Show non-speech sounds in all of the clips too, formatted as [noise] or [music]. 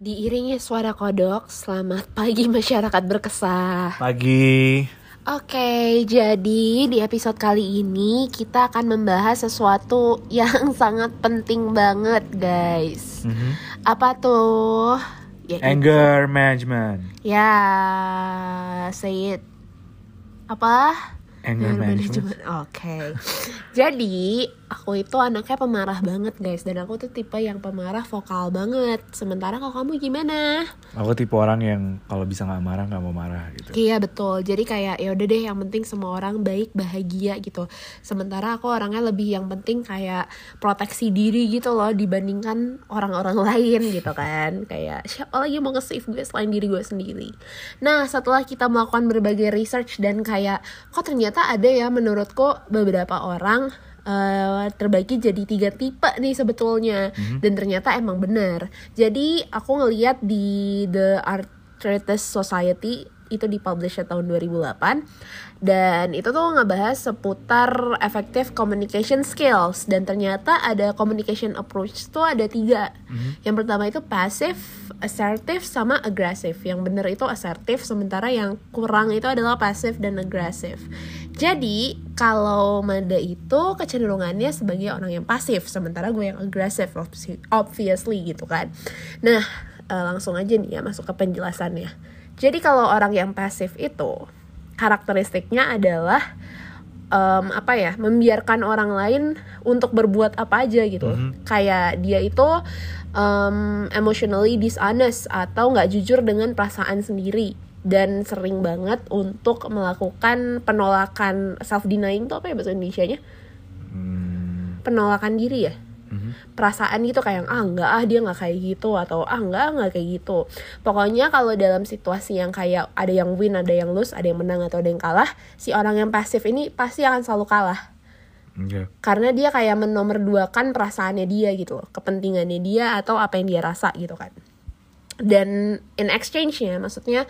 Diiringi suara kodok, selamat pagi masyarakat berkesah. Pagi. Oke, jadi di episode kali ini kita akan membahas sesuatu [laughs] yang sangat penting banget, guys. Mhm. Apa tuh? Ya, Anger management. Ya, say it. Apa? Anger management. Oke. Jadi, aku itu anaknya pemarah banget, guys. Dan aku tuh tipe yang pemarah vokal banget. Sementara kalau kamu gimana? Aku tipe orang yang kalau bisa nggak marah nggak mau marah gitu. Iya betul. Jadi kayak ya udah deh yang penting semua orang baik bahagia gitu. Sementara aku orangnya lebih yang penting kayak proteksi diri gitu loh dibandingkan orang-orang [laughs] lain gitu kan. Kayak siapa lagi mau nge-save gue selain diri gue sendiri. Nah setelah kita melakukan berbagai research dan kayak kok ternyata ada ya menurutku beberapa orang eh, terbagi jadi tiga tipe nih sebetulnya. Dan ternyata emang benar. Jadi aku ngeliat di The Arthritis Society itu dipublish tahun 2008 dan itu tuh ngebahas seputar effective communication skills. Dan ternyata ada communication approach tuh ada tiga. Yang pertama itu passive assertive sama aggressive. Yang bener itu assertive sementara yang kurang itu adalah passive dan aggressive jadi kalau Mada itu kecenderungannya sebagai orang yang pasif sementara gue yang obvi- obviously gitu kan. Nah eh, langsung aja nih ya masuk ke penjelasannya. Jadi kalau orang yang pasif itu karakteristiknya adalah em, apa ya membiarkan orang lain untuk berbuat apa aja gitu. Kayak dia itu em, emotionally dishonest atau nggak jujur dengan perasaan sendiri dan sering banget untuk melakukan penolakan self denying itu apa ya bahasa Indonesia nya Hmm, penolakan diri ya. Mhm. perasaan gitu kayak ah enggak ah dia nggak kayak gitu atau ah enggak nggak kayak gitu. Pokoknya kalau dalam situasi yang kayak ada yang win ada yang lose ada yang menang atau ada yang kalah si orang yang pasif ini pasti akan selalu kalah. Oke. karena dia kayak menomorduakan perasaannya dia gitu loh kepentingannya dia atau apa yang dia rasa gitu kan. Dan in exchange-nya maksudnya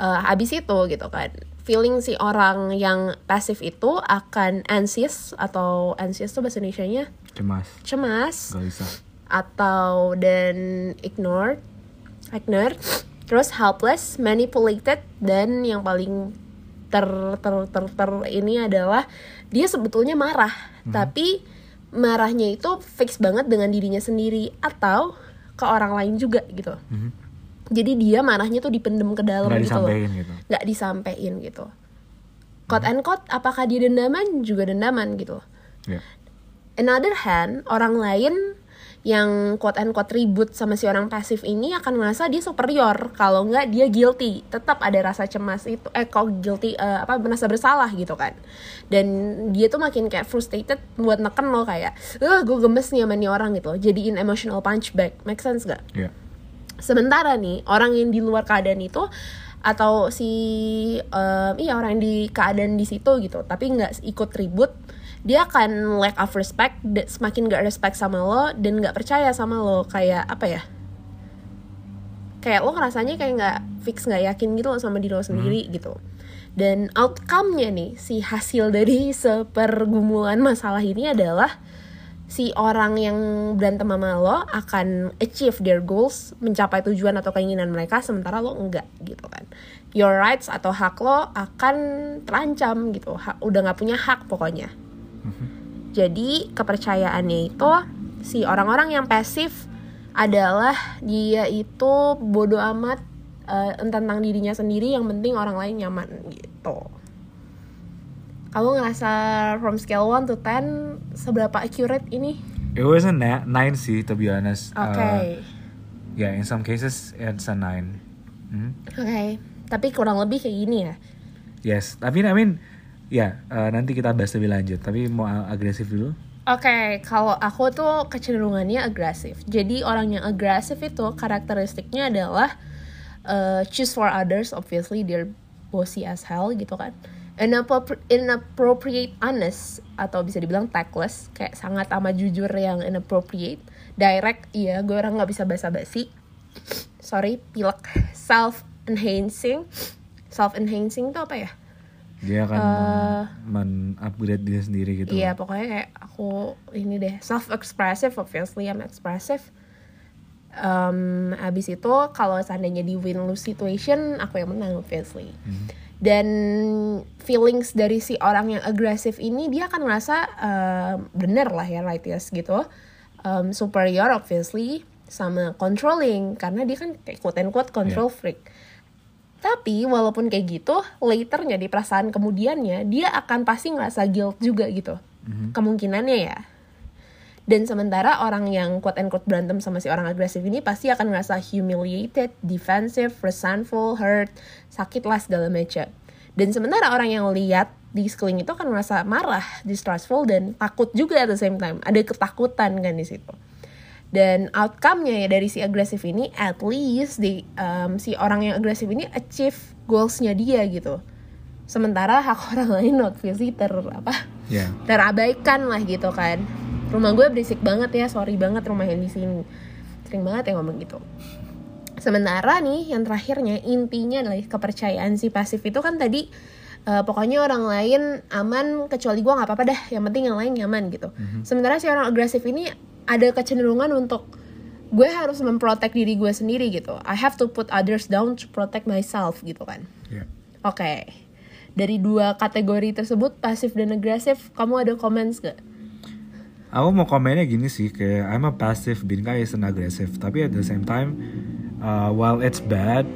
eh, habis itu gitu kan. Feeling si orang yang pasif itu akan anxious atau anxious tuh bahasa Indonesia-nya? Cemas. cemas. Atau dan ignored, ignored, terus helpless, manipulated dan yang paling ter ter ter, ter- ini adalah dia sebetulnya marah, tapi marahnya itu fix banget dengan dirinya sendiri atau ke orang lain juga gitu. Mhm. Jadi dia marahnya tuh dipendem ke dalam Nggak gitu loh disampaikan gitu. nggak disampein gitu. Quote and quote, apakah dia dendaman? Juga dendaman gitu. Ya. Another hand, orang lain yang quote and quote ribut sama si orang pasif ini akan merasa dia superior kalau nggak dia guilty tetap ada rasa cemas itu eh kok guilty eh, apa merasa bersalah gitu kan dan dia tuh makin kayak frustrated buat neken lo kayak eh gue gemes nih sama nih orang gitu jadiin emotional punchback make sense gak Ya. Sementara nih orang yang di luar keadaan itu atau si em, iya orang yang di keadaan di situ gitu tapi nggak ikut ribut dia akan lack of respect semakin gak respect sama lo dan nggak percaya sama lo. Kayak apa ya? Kayak lo ngerasanya kayak nggak fix nggak yakin gitu loh sama diri lo sendiri gitu. Dan outcome-nya nih si hasil dari [laughs] sepergumulan masalah ini adalah si orang yang berantem sama lo akan achieve their goals, mencapai tujuan atau keinginan mereka, sementara lo enggak gitu kan. Your rights atau hak lo akan terancam gitu, hak, udah nggak punya hak pokoknya. Jadi kepercayaannya itu si orang-orang yang pasif adalah dia itu bodoh amat eh, tentang dirinya sendiri, yang penting orang lain nyaman gitu. Kamu ngerasa from scale 1 to 10 seberapa accurate ini? It was a na- nine sih, to be honest. Oke. Uh, yeah, in some cases it's a nine. Hmm? Oke. Tapi kurang lebih kayak gini ya. Yes, tapi I mean, ya uh, nanti kita bahas lebih lanjut. Tapi mau agresif dulu. Oke, kalau aku tuh kecenderungannya agresif. Jadi orang yang agresif itu karakteristiknya adalah uh, choose for others, obviously they're bossy as hell gitu kan. Inappropri- inappropriate honest atau bisa dibilang tactless, kayak sangat amat jujur yang inappropriate. Direct, iya gue orang nggak bisa basa-basi. Sorry, pilek. Self enhancing, self enhancing itu apa ya? Dia akan men- men-upgrade diri sendiri gitu. Iya pokoknya kayak aku ini deh self expressive obviously I'm expressive. Um, abis itu kalau seandainya di win lose situation aku yang menang obviously. Dan feelings dari si orang yang agresif ini dia akan merasa um, bener lah ya right yes gitu. Um, superior obviously sama controlling karena dia kan kayak quote and quote control freak. Tapi walaupun kayak gitu, laternya di perasaan kemudiannya dia akan pasti ngerasa guilt juga gitu. Kemungkinannya ya. Dan sementara orang yang quote and quote berantem sama si orang agresif ini pasti akan ngerasa humiliated, defensive, resentful, hurt, sakit lah segala macam. Dan sementara orang yang lihat di sekeliling itu akan merasa marah, distrustful dan takut juga at the same time. Ada ketakutan kan di situ dan outcome-nya ya dari si agresif ini at least di um, si orang yang agresif ini achieve goals-nya dia gitu sementara hak [laughs] orang lain obviously ter apa Ya. terabaikan lah gitu kan rumah gue berisik banget ya sorry banget rumah yang di sini. Sering banget ya ngomong gitu. Sementara nih yang terakhirnya intinya adalah kepercayaan si pasif itu kan tadi eh, pokoknya orang lain aman kecuali gue nggak apa-apa dah. Yang penting yang lain nyaman gitu. Sementara si orang agresif ini ada kecenderungan untuk gue harus memprotek diri gue sendiri gitu. I have to put others down to protect myself gitu kan. Ya. Oke, dari dua kategori tersebut pasif dan agresif, kamu ada comments gak? Aku mau komennya gini sih, kayak I'm a passive, Binka is an aggressive. Tapi at the same time, uh, while it's bad,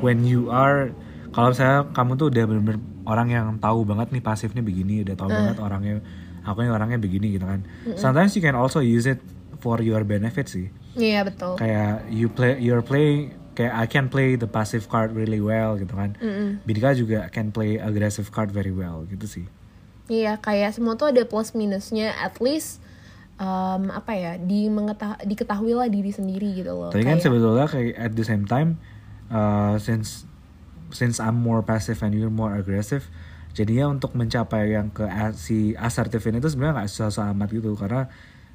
when you are, kalau saya kamu tuh udah bener-bener orang yang tahu banget nih pasif nih begini, udah tahu banget orangnya, aku nih orangnya begini gitu kan. Sometimes you can also use it for your benefit sih. Iya betul. Kayak you play, you're playing, kayak I can play the passive card really well gitu kan. Binka juga can play aggressive card very well gitu sih. Iya, kayak semua tuh ada plus minusnya. At least um, apa ya, di mengetah diketahui lah diri sendiri gitu loh. Tapi kan sebetulnya kayak at the same time, uh, since since I'm more passive and you're more aggressive, jadinya untuk mencapai yang ke si assertive ini tuh sebenarnya nggak susah amat gitu karena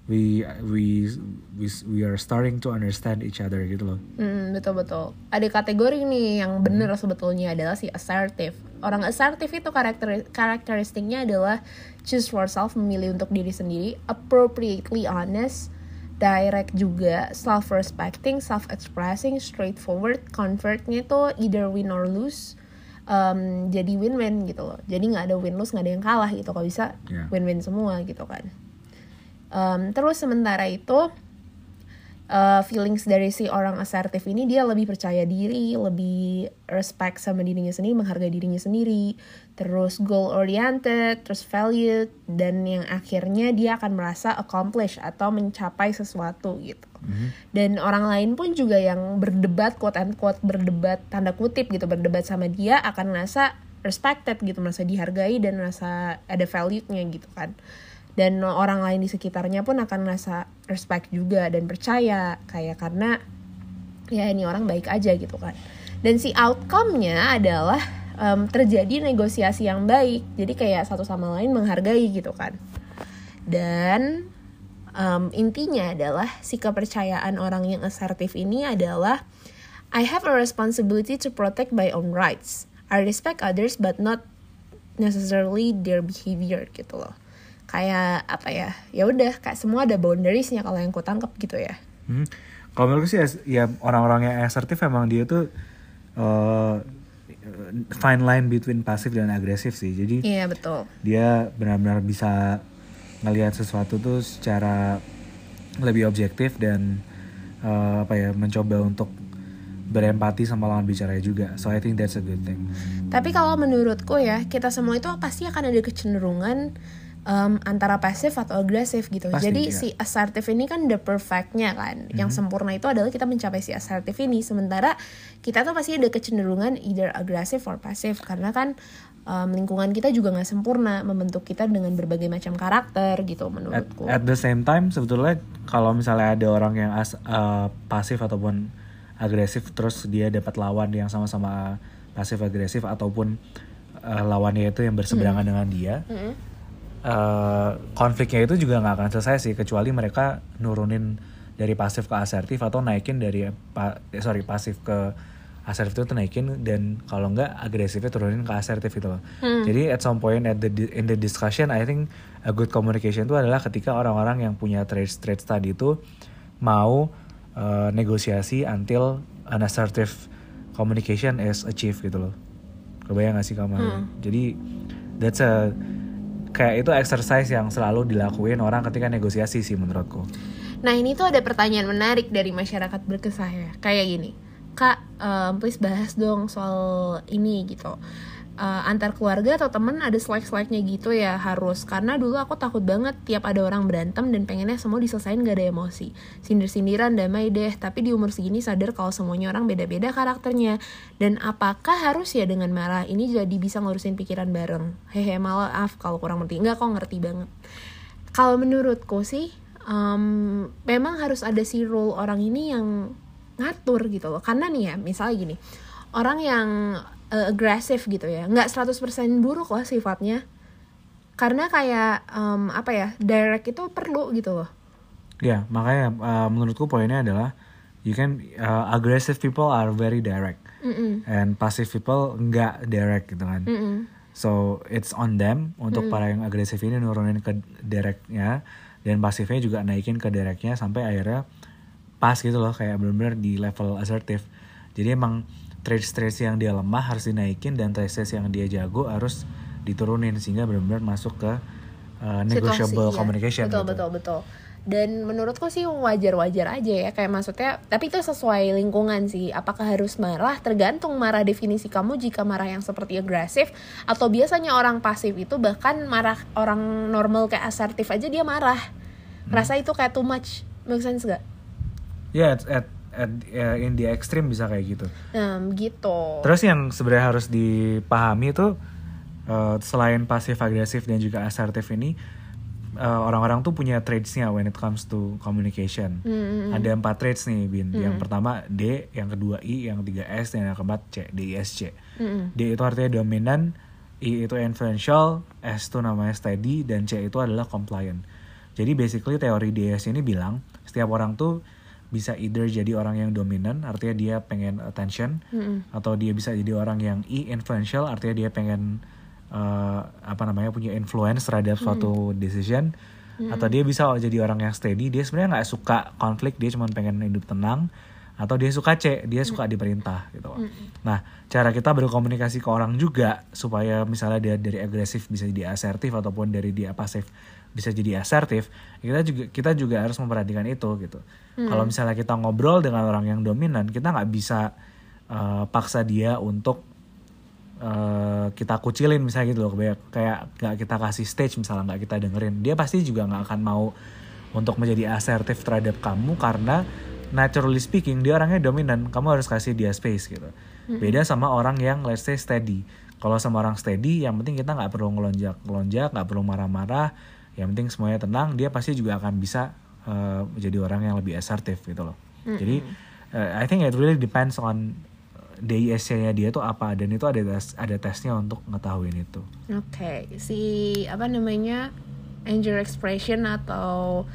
we we we we are starting to understand each other gitu loh. Hmm, betul betul. Ada kategori nih yang bener sebetulnya adalah si assertive. Orang assertive itu karakter karakteristiknya adalah choose for self, memilih untuk diri sendiri, appropriately honest, direct juga, self respecting, self expressing, straightforward, convertnya itu either win or lose. Um, jadi win-win gitu loh. Jadi nggak ada win lose, nggak ada yang kalah gitu. Kalau bisa win-win semua gitu kan. Um, terus sementara itu uh, feelings dari si orang asertif ini dia lebih percaya diri, lebih respect sama dirinya sendiri, menghargai dirinya sendiri, terus goal oriented, terus valued dan yang akhirnya dia akan merasa accomplish atau mencapai sesuatu gitu. Dan orang lain pun juga yang berdebat quote and quote berdebat tanda kutip gitu berdebat sama dia akan merasa respected gitu, merasa dihargai dan merasa ada value-nya gitu kan dan orang lain di sekitarnya pun akan merasa respect juga dan percaya. Kayak karena ya ini orang baik aja gitu kan. Dan si outcome-nya adalah em, terjadi negosiasi yang baik. Jadi kayak satu sama lain menghargai gitu kan. Dan em, intinya adalah si kepercayaan orang yang asertif ini adalah I have a responsibility to protect my own rights. I respect others but not necessarily their behavior gitu loh kayak apa ya ya udah kayak semua ada boundariesnya kalau yang ku tangkap gitu ya Hmm. Kalau menurutku sih ya orang-orang yang assertif emang dia tuh uh, fine line between pasif dan agresif sih. Jadi iya betul dia benar-benar bisa ngelihat sesuatu tuh secara lebih objektif dan uh, apa ya mencoba untuk berempati sama lawan bicaranya juga. So I think that's a good thing. tapi kalau menurutku ya kita semua itu pasti akan ada kecenderungan em, antara pasif atau agresif gitu. Pasti, jadi iya. si assertive ini kan the perfectnya kan. Yang sempurna itu adalah kita mencapai si assertive ini. Sementara kita tuh pasti ada kecenderungan either agresif or pasif karena kan em, lingkungan kita juga nggak sempurna. Membentuk kita dengan berbagai macam karakter gitu At, menurutku. at the same time sebetulnya kalau misalnya ada orang yang as, uh, pasif ataupun agresif terus dia dapat lawan yang sama-sama pasif agresif ataupun uh, lawannya itu yang berseberangan dengan dia uh, konfliknya itu juga nggak akan selesai sih kecuali mereka nurunin dari pasif ke asertif atau naikin dari pa- eh, sorry pasif ke asertif itu naikin dan kalau nggak agresifnya turunin ke asertif gitu loh. Jadi at some point at the in the discussion I think a good communication itu adalah ketika orang-orang yang punya traits traits tadi itu mau uh, negosiasi until an assertive communication is achieved gitu loh. Kebayang gak sih kamu? Jadi that's a kayak itu exercise yang selalu dilakuin orang ketika negosiasi sih menurutku. Nah ini tuh ada pertanyaan menarik dari masyarakat berkesah ya Kayak gini Kak, um, please bahas dong soal ini gitu Uh, Antar keluarga atau temen ada slack-slacknya gitu ya harus. Karena dulu aku takut banget tiap ada orang berantem dan pengennya semua diselesain gak ada emosi. Sindir-sindiran damai deh. Tapi di umur segini sadar kalau semuanya orang beda-beda karakternya. Dan apakah harus ya dengan marah? Ini jadi bisa ngurusin pikiran bareng. Hehe maaf kalau kurang ngerti Enggak kok ngerti banget. Kalau menurutku sih um, memang harus ada si role orang ini yang ngatur gitu loh. Karena nih ya misalnya gini. Orang yang uh, agresif gitu ya nggak 100% buruk loh sifatnya karena kayak um, apa ya direct itu perlu gitu loh Ya makanya uh, menurutku poinnya adalah you can uh, aggressive people are very direct Mm-mm. and passive people nggak direct gitu kan. Mm-mm. So it's on them untuk para yang agresif ini nurunin ke directnya dan pasifnya juga naikin ke directnya sampai akhirnya pas gitu loh kayak bener-bener di level assertif. Jadi emang traits-traits yang dia lemah harus dinaikin dan traits-traits yang dia jago harus diturunin sehingga bener-bener masuk ke uh, negotiable Situasi, ya. communication. betul gitu. betul betul dan menurutku sih wajar-wajar aja ya kayak maksudnya tapi itu sesuai lingkungan sih apakah harus marah tergantung marah definisi kamu jika marah yang seperti agresif atau biasanya orang pasif itu bahkan marah orang normal kayak asertif aja dia marah rasa itu kayak too much make sense gak? Ya, at, at, at, ya, in the extreme bisa kayak gitu. Nah gitu Terus yang sebenarnya harus dipahami itu eh, selain pasif agresif dan juga asertif ini eh, orang-orang tuh punya traitsnya when it comes to communication. Ada empat traits nih, Bin. Yang pertama D, yang kedua I, yang ketiga S, dan yang keempat C, D, I, S, C. D itu artinya dominan, I itu influential, S itu namanya steady, dan C itu adalah compliant. Jadi basically teori DS ini bilang setiap orang tuh bisa either jadi orang yang dominan, artinya dia pengen attention, atau dia bisa jadi orang yang I influential, artinya dia pengen eh, apa namanya punya influence terhadap suatu decision, atau dia bisa jadi orang yang steady, dia sebenarnya nggak suka konflik, dia cuma pengen hidup tenang, atau dia suka C, dia suka diperintah gitu. loh. Nah, cara kita berkomunikasi ke orang juga supaya misalnya dia dari agresif bisa jadi asertif ataupun dari dia pasif bisa jadi asertif, kita juga kita juga harus memperhatikan itu gitu. Kalau misalnya kita ngobrol dengan orang yang dominan, kita nggak bisa eh, paksa dia untuk eh, kita kucilin misalnya gitu loh, kayak kayak nggak kita kasih stage misalnya nggak kita dengerin, dia pasti juga nggak akan mau untuk menjadi asertif terhadap kamu karena naturally speaking dia orangnya dominan kamu harus kasih dia space gitu. Beda sama orang yang let's say steady. Kalau sama orang steady yang penting kita nggak perlu ngelonjak ngelonjak nggak perlu marah-marah yang penting semuanya tenang dia pasti juga akan bisa uh, menjadi orang yang lebih asertif gitu loh. Jadi uh, I think it really depends on DISC-nya dia tuh apa dan itu ada tes ada tesnya untuk ngetahuin itu. Oke, si apa namanya anger expression atau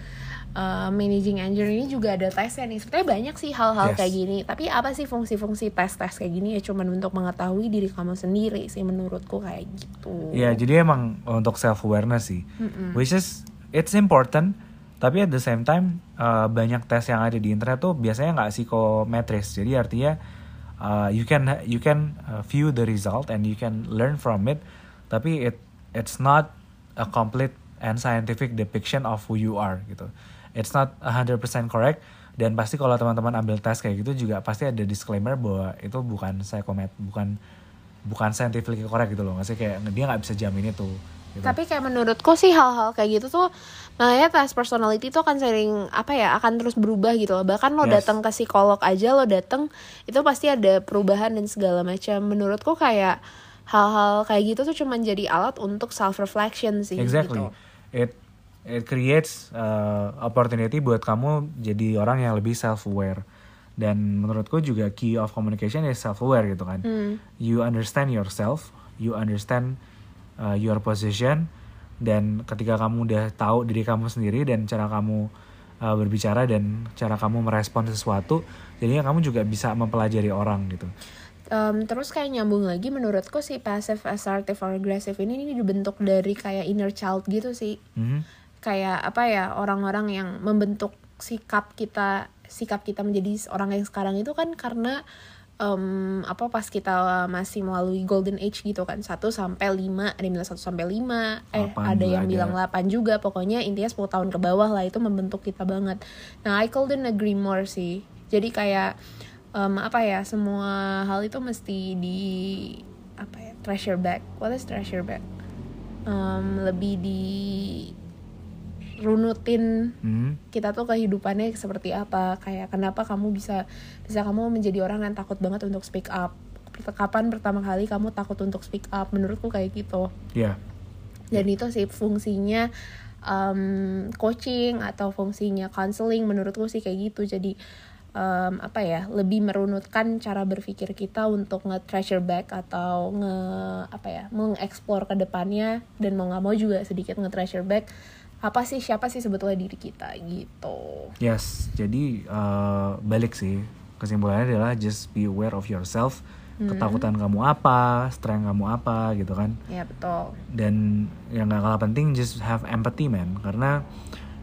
uh, managing anger ini juga ada tesnya nih. Sebenarnya banyak sih hal-hal Yes. kayak gini. Tapi apa sih fungsi-fungsi tes-tes kayak gini ya cuman untuk mengetahui diri kamu sendiri sih menurutku kayak gitu. Ya, jadi emang untuk self awareness sih, which is it's important. Tapi at the same time uh, banyak tes yang ada di internet tuh biasanya nggak psikometris. Jadi artinya uh, you can you can view the result and you can learn from it. Tapi it it's not a complete and scientific depiction of who you are gitu. It's not 100% correct dan pasti kalau teman-teman ambil tes kayak gitu juga pasti ada disclaimer bahwa itu bukan psikomet bukan bukan scientifically correct gitu loh nggak sih kayak dia nggak bisa jamin itu gitu. Tapi kayak menurutku sih hal-hal kayak gitu tuh makanya tes personality tuh akan sering apa ya akan terus berubah gitu loh. Bahkan lo Yes. datang ke psikolog aja lo datang itu pasti ada perubahan dan segala macam. Menurutku kayak hal-hal kayak gitu tuh cuman jadi alat untuk self reflection sih exactly gitu. it it creates uh, opportunity buat kamu jadi orang yang lebih self aware dan menurutku juga key of communication is self aware gitu kan. You understand yourself you understand uh, your position dan ketika kamu udah tahu diri kamu sendiri dan cara kamu uh, berbicara dan cara kamu merespon sesuatu jadinya kamu juga bisa mempelajari orang gitu. Um, terus kayak nyambung lagi menurutku si passive assertive or aggressive ini ini dibentuk dari kayak inner child gitu sih. Mhm. Kayak apa ya orang-orang yang membentuk sikap kita sikap kita menjadi orang yang sekarang itu kan karena em, apa pas kita masih melalui golden age gitu kan 1 sampai 5 ada yang bilang 1 sampai 5 eh ada yang ada. bilang 8 juga pokoknya intinya 10 tahun ke bawah lah itu membentuk kita banget. Nah I couldn't agree more sih. Jadi kayak em, apa ya semua hal itu mesti di apa ya treasure back what is treasure back Em, lebih di runutin Mhm. kita tuh kehidupannya seperti apa. Kayak kenapa kamu bisa bisa kamu menjadi orang yang takut banget untuk speak up? Kapan pertama kali kamu takut untuk speak up? Menurutku kayak gitu. Ya dan itu sih fungsinya um, coaching atau fungsinya counseling menurutku sih kayak gitu. Jadi um, apa ya lebih merunutkan cara berpikir kita untuk nge-treasure back atau nge apa ya mengeksplor ke depannya dan mau nggak mau juga sedikit nge-treasure back apa sih siapa sih sebetulnya diri kita gitu Yes, jadi uh, balik sih kesimpulannya adalah just be aware of yourself. Ketakutan kamu apa, strength kamu apa gitu kan. ya betul Dan yang gak kalah penting just have empathy man. Karena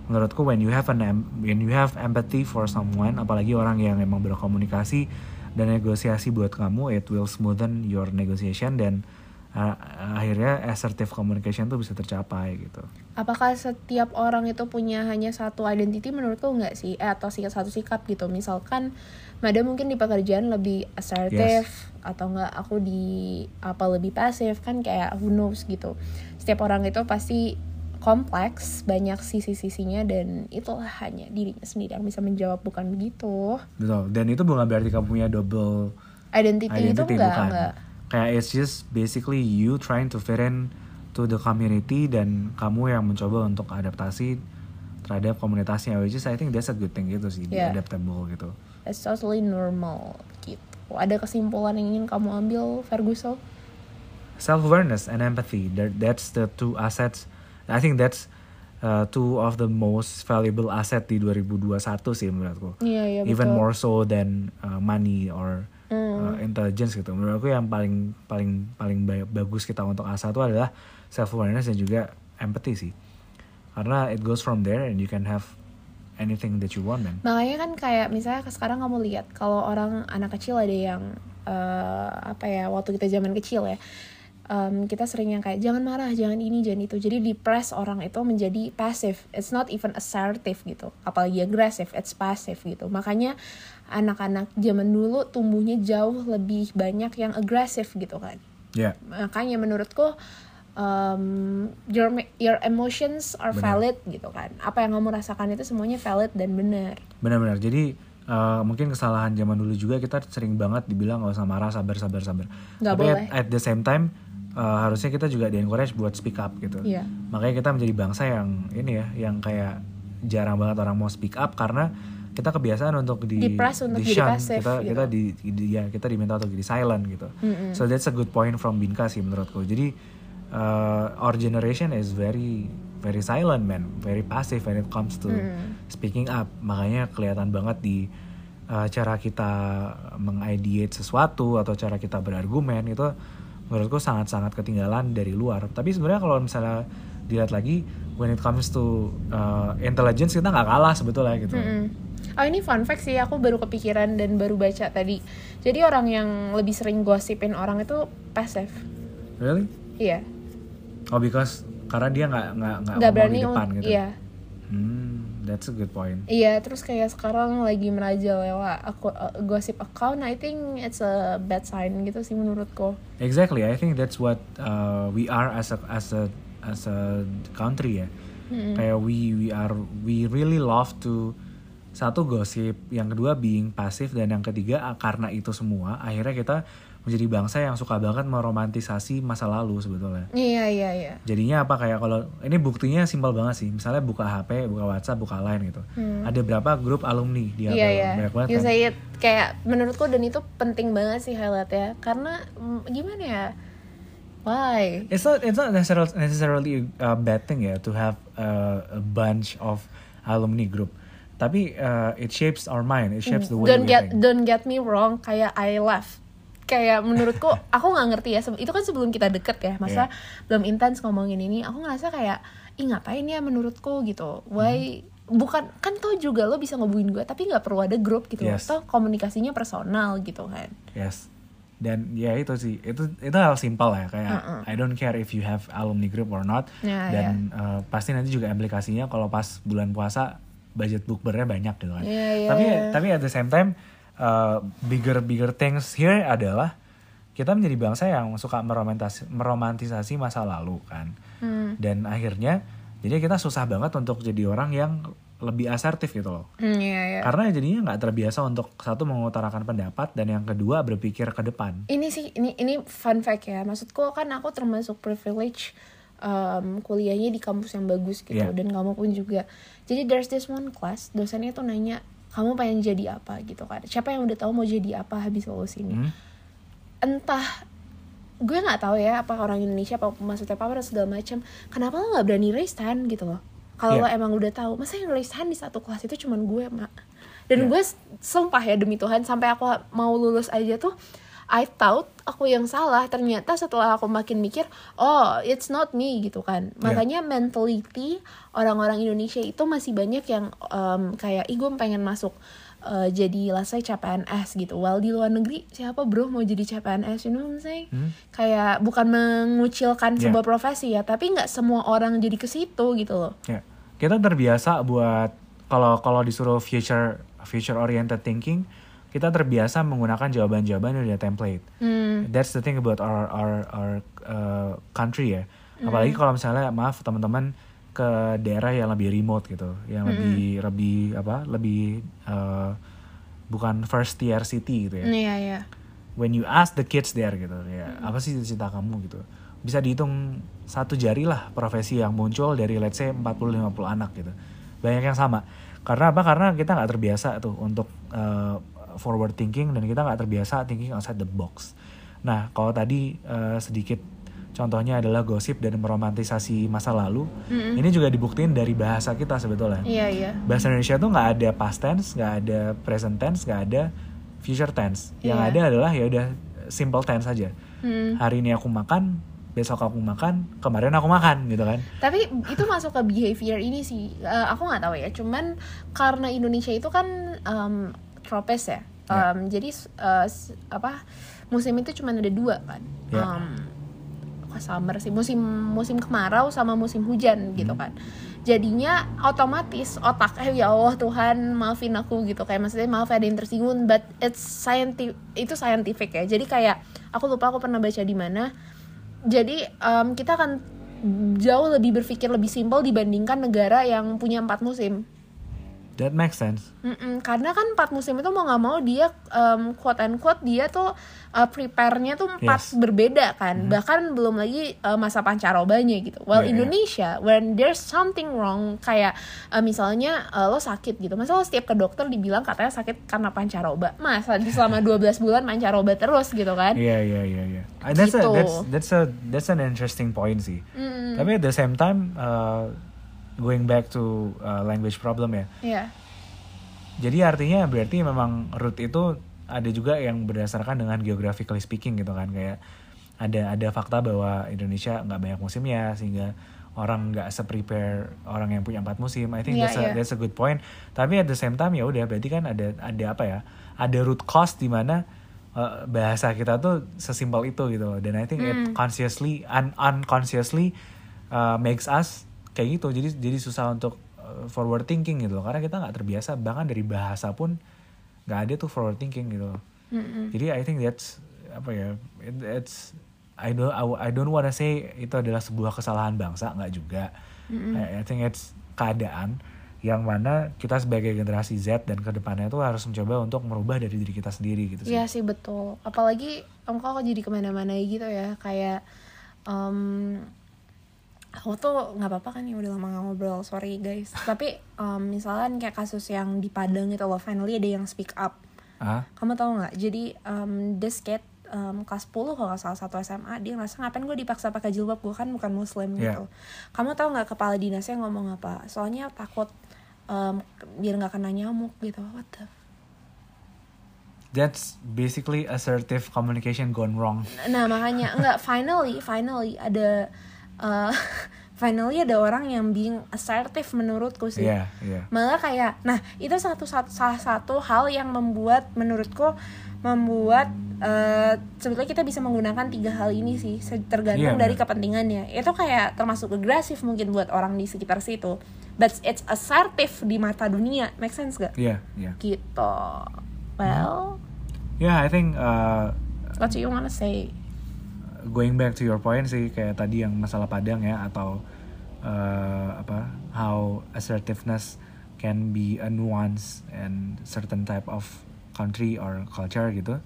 menurutku when you have an when you have empathy for someone, apalagi orang yang emang berkomunikasi dan negosiasi buat kamu, it will smoothen your negotiation dan uh, akhirnya assertive communication tuh bisa tercapai gitu. Apakah setiap orang itu punya hanya satu identity menurutku nggak sih? Eh, atau sih satu sikap gitu. Misalkan Mada mungkin di pekerjaan lebih assertive atau enggak aku di apa lebih pasif kan kayak who knows gitu. Setiap orang itu pasti kompleks banyak sisi-sisinya dan itulah hanya dirinya sendiri yang bisa menjawab bukan begitu. Betul. Dan itu bukan berarti kamu punya double identity, itu identity enggak bukan. enggak Kayak it's just basically you trying to fit in to the community dan kamu yang mencoba untuk adaptasi terhadap komunitasnya which is I think that's a good thing gitu sih, Yeah. adaptable gitu. it's totally normal gitu ada kesimpulan yang ingin kamu ambil Ferguson Self awareness and empathy that that's the two assets. I think that's uh, two of the most valuable asset di 2021 sih menurutku. iya iya Even betul. more so than uh, money or Hmm. uh, intelligence gitu. Menurut aku yang paling paling paling ba- bagus kita untuk asah itu adalah self awareness dan juga empathy sih. Karena it goes from there and you can have anything that you want man. Makanya kan kayak misalnya sekarang kamu lihat kalau orang anak kecil ada yang eh, apa ya waktu kita zaman kecil ya em, kita sering yang kayak jangan marah jangan ini jangan itu jadi depress orang itu menjadi passive it's not even assertive gitu apalagi agresif it's passive gitu makanya anak-anak zaman dulu tumbuhnya jauh lebih banyak yang agresif gitu kan Ya, makanya menurutku um, your your emotions are Benar. valid gitu kan apa yang kamu rasakan itu semuanya valid dan benar benar-benar. Jadi uh, mungkin kesalahan zaman dulu juga kita sering banget dibilang gak usah marah, sabar, sabar, sabar. Nggak Tapi boleh. At, at the same time uh, harusnya kita juga di encourage buat speak up gitu. Iya. Makanya kita menjadi bangsa yang ini ya, yang kayak jarang banget orang mau speak up karena kita kebiasaan untuk di Di-press untuk di jadi shun. passive kita gitu. kita di, di- ya kita diminta untuk jadi silent gitu. Mm-mm. So that's a good point from Binka sih menurutku. Jadi uh, our generation is very very silent man, very passive when it comes to Mm. speaking up. Makanya kelihatan banget di uh, cara kita mengideate sesuatu atau cara kita berargumen itu menurutku sangat-sangat ketinggalan dari luar. Tapi sebenarnya kalau misalnya dilihat lagi when it comes to uh, intelligence kita nggak kalah sebetulnya gitu. Mm-mm. Oh ini fun fact sih aku baru kepikiran dan baru baca tadi. Jadi orang yang lebih sering gosipin orang itu passive. Really? Iya. Oh because karena dia nggak nggak nggak berani di depan gitu. Iya. Hmm, that's a good point. Iya, terus kayak sekarang lagi merajalela aku uh, gosip account, I think it's a bad sign gitu sih menurutku. Exactly, I think that's what uh, we are as a as a as a country ya. Kayak we we are we really love to satu gosip, yang kedua being pasif dan yang ketiga ah, karena itu semua akhirnya kita menjadi bangsa yang suka banget meromantisasi masa lalu sebetulnya. Iya, iya, iya. Jadinya apa kayak kalau ini buktinya simpel banget sih. Misalnya buka HP, buka WhatsApp, buka Line gitu. Ada berapa grup alumni di HP? Iya, iya. Banyak banget kan? say it. Kayak menurutku dan itu penting banget sih highlight ya. Karena mm, gimana ya? Why? It's not it's not necessarily necessarily a bad thing ya to have a, a bunch of alumni group. tapi uh, it shapes our mind it shapes the way don't we get think don't get me wrong kayak I left kayak menurutku aku nggak ngerti ya itu kan sebelum kita deket ya masa belum intens ngomongin ini aku ngerasa kayak ih ngapain ya menurutku gitu why bukan kan tau juga lo bisa ngebuin gue tapi nggak perlu ada grup gitu Yes. toh komunikasinya personal gitu kan Yes. Dan ya itu sih, itu itu hal simpel ya kayak I don't care if you have alumni group or not. Ya, dan uh, pasti nanti juga implikasinya kalau pas bulan puasa budget bukbernya banyak gitu kan. Iya, iya, tapi iya. tapi at the same time uh, bigger bigger things here adalah kita menjadi bangsa yang suka meromantisasi, meromantisasi masa lalu kan. Hmm. Dan akhirnya jadi kita susah banget untuk jadi orang yang lebih asertif gitu loh. Hmm, iya, iya. Karena jadinya nggak terbiasa untuk satu mengutarakan pendapat dan yang kedua berpikir ke depan. ini sih ini ini fun fact ya maksudku kan aku termasuk privilege um, kuliahnya di kampus yang bagus gitu Iya. dan kamu pun juga jadi there's this one class dosennya tuh nanya kamu pengen jadi apa gitu kan siapa yang udah tahu mau jadi apa habis lulus ini Hmm? entah gue nggak tahu ya apa orang Indonesia apa maksudnya apa dan segala macam kenapa lo nggak berani raise hand gitu loh kalau Iya. lo emang udah tahu masa yang raise hand di satu kelas itu cuman gue mak dan Iya. gue sumpah ya demi Tuhan sampai aku mau lulus aja tuh I thought aku yang salah. Ternyata setelah aku makin mikir oh it's not me gitu kan. Iya. makanya mentality orang-orang Indonesia itu masih banyak yang em, kayak ih gue pengen masuk eh, jadi say CPNS gitu. While di luar negeri siapa bro mau jadi CPNS you know what I'm saying? Hmm? kayak bukan mengucilkan Yeah. sebuah profesi ya tapi nggak semua orang jadi ke situ gitu loh. Ya, kita terbiasa buat kalau kalau disuruh future future oriented thinking, kita terbiasa menggunakan jawaban-jawaban yang udah template. hmm. That's the thing about our our our uh, country ya. Apalagi kalau misalnya maaf teman-teman ke daerah yang lebih remote gitu, yang lebih lebih apa? lebih uh, bukan first tier city gitu ya. iya iya when you ask the kids there gitu ya apa sih cita kamu gitu bisa dihitung satu jari lah profesi yang muncul dari let's say 40-50 anak gitu banyak yang sama karena apa karena kita nggak terbiasa tuh untuk uh, forward thinking dan kita nggak terbiasa thinking outside the box nah kalau tadi uh, sedikit contohnya adalah gosip dan meromantisasi masa lalu ini juga dibuktiin dari bahasa kita sebetulnya iya iya bahasa Indonesia tuh nggak ada past tense, nggak ada present tense, nggak ada future tense. Yang Iya. ada adalah ya udah simple tense saja. Hmm. Hari ini aku makan, besok aku makan, kemarin aku makan gitu kan. tapi itu masuk ke behavior ini sih Eh, aku nggak tahu ya cuman karena Indonesia itu kan em, tropes ya. Ya. Em, jadi s- apa musim itu cuma ada dua kan. Ya. Em, kok summer sih. Musim musim kemarau sama musim hujan gitu Hmm. kan. Jadinya otomatis otak eh ya Allah Tuhan maafin aku gitu. Kayak maksudnya maaf ada yang tersinggung but it's scientific itu scientific ya. Jadi kayak aku lupa aku pernah baca di mana. Jadi em, kita akan jauh lebih berpikir lebih simpel dibandingkan negara yang punya empat musim That makes sense. Mm-mm, karena kan empat musim itu mau nggak mau dia um, quote and quote dia tuh uh, prepare-nya tuh empat Yes. berbeda kan bahkan belum lagi uh, masa pancarobanya gitu well iya. Indonesia when there's something wrong kayak uh, misalnya uh, lo sakit gitu masa lo setiap ke dokter dibilang katanya sakit karena pancaroba masa di selama 12 bulan pancaroba terus gitu kan Iya iya iya iya. That's a Gitu. that's that's a that's an interesting point sih. Mm-mm. Tapi at the same time uh, going back to uh, language problem ya. Iya. Jadi artinya berarti memang root itu ada juga yang berdasarkan dengan geographically speaking gitu kan kayak ada ada fakta bahwa Indonesia nggak banyak musimnya sehingga orang nggak se-prepare orang yang punya empat musim. I think Iya, that's a, iya. that's a good point. Tapi at the same time ya udah berarti kan ada ada apa ya? Ada root cause di mana uh, bahasa kita tuh sesimpel itu gitu loh. Dan I think it consciously un unconsciously uh, makes us kayak gitu. Jadi jadi susah untuk uh, forward thinking gitu loh. Karena kita nggak terbiasa bahkan dari bahasa pun nggak ada tuh forward thinking gitu loh. Mm-mm. Jadi I think that's apa ya? It, it's I don't I, I don't wanna say itu adalah sebuah kesalahan bangsa nggak juga. I, I think it's keadaan yang mana kita sebagai generasi Z dan ke depannya tuh harus mencoba untuk merubah dari diri kita sendiri gitu sih. Iya sih betul. Apalagi engkau kok jadi ke mana-mana gitu ya kayak em, aku tuh nggak apa-apa kan ya udah lama gak ngobrol sorry guys. Tapi em, misalkan kayak kasus yang di Padang itu loh finally ada yang speak up. Ah, Kamu tahu nggak? Jadi um, this kid um, kelas 10 kalau nggak salah satu SMA dia ngerasa ngapain gue dipaksa pakai jilbab gue kan bukan muslim Iya. gitu. Kamu tahu nggak kepala dinasnya ngomong apa? Soalnya takut em, biar nggak kena nyamuk gitu what the That's basically assertive communication gone wrong. Nah makanya nggak finally finally ada uh, [laughs] finally ada orang yang being assertive menurutku sih. Iya, iya. Malah kayak nah itu satu, satu salah satu hal yang membuat menurutku membuat uh, sebetulnya kita bisa menggunakan tiga hal ini sih tergantung Iya, dari kepentingannya. Itu kayak termasuk agresif mungkin buat orang di sekitar situ. But it's assertive di mata dunia. Make sense gak? Iya, iya. Gitu. Well, Yeah, I think uh, what do you wanna say? Going back to your point sih kayak tadi yang masalah Padang ya atau uh, apa how assertiveness can be a nuance and certain type of country or culture gitu.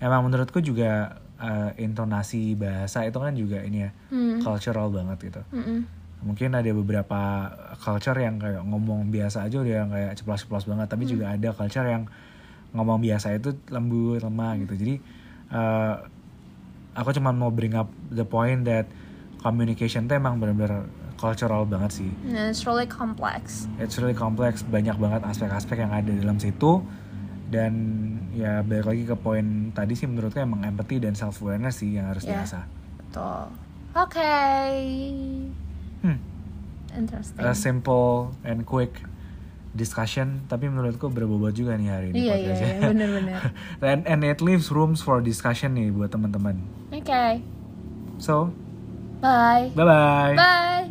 Emang menurutku juga uh, intonasi bahasa itu kan juga ini ya Hmm. cultural banget gitu. Mm-mm. Mungkin ada beberapa culture yang kayak ngomong biasa aja udah yang kayak ceplos-ceplos banget, tapi juga ada culture yang ngomong biasa itu lembut, lemah gitu. Jadi uh, aku cuma mau bring up the point that communication tuh emang bener-bener cultural banget sih. And it's really complex. It's really complex, banyak banget aspek-aspek yang ada dalam situ. Dan ya balik lagi ke poin tadi sih menurutku emang empathy dan self awareness sih yang harus Ya. diasah. Betul. Oke. Hmm. Interesting. a simple and quick discussion tapi menurutku berbobot juga nih hari ini Iya iya podcastnya. iya, bener-bener. [laughs] and, and it leaves rooms for discussion nih buat teman-teman Oke. so Bye. bye bye Bye.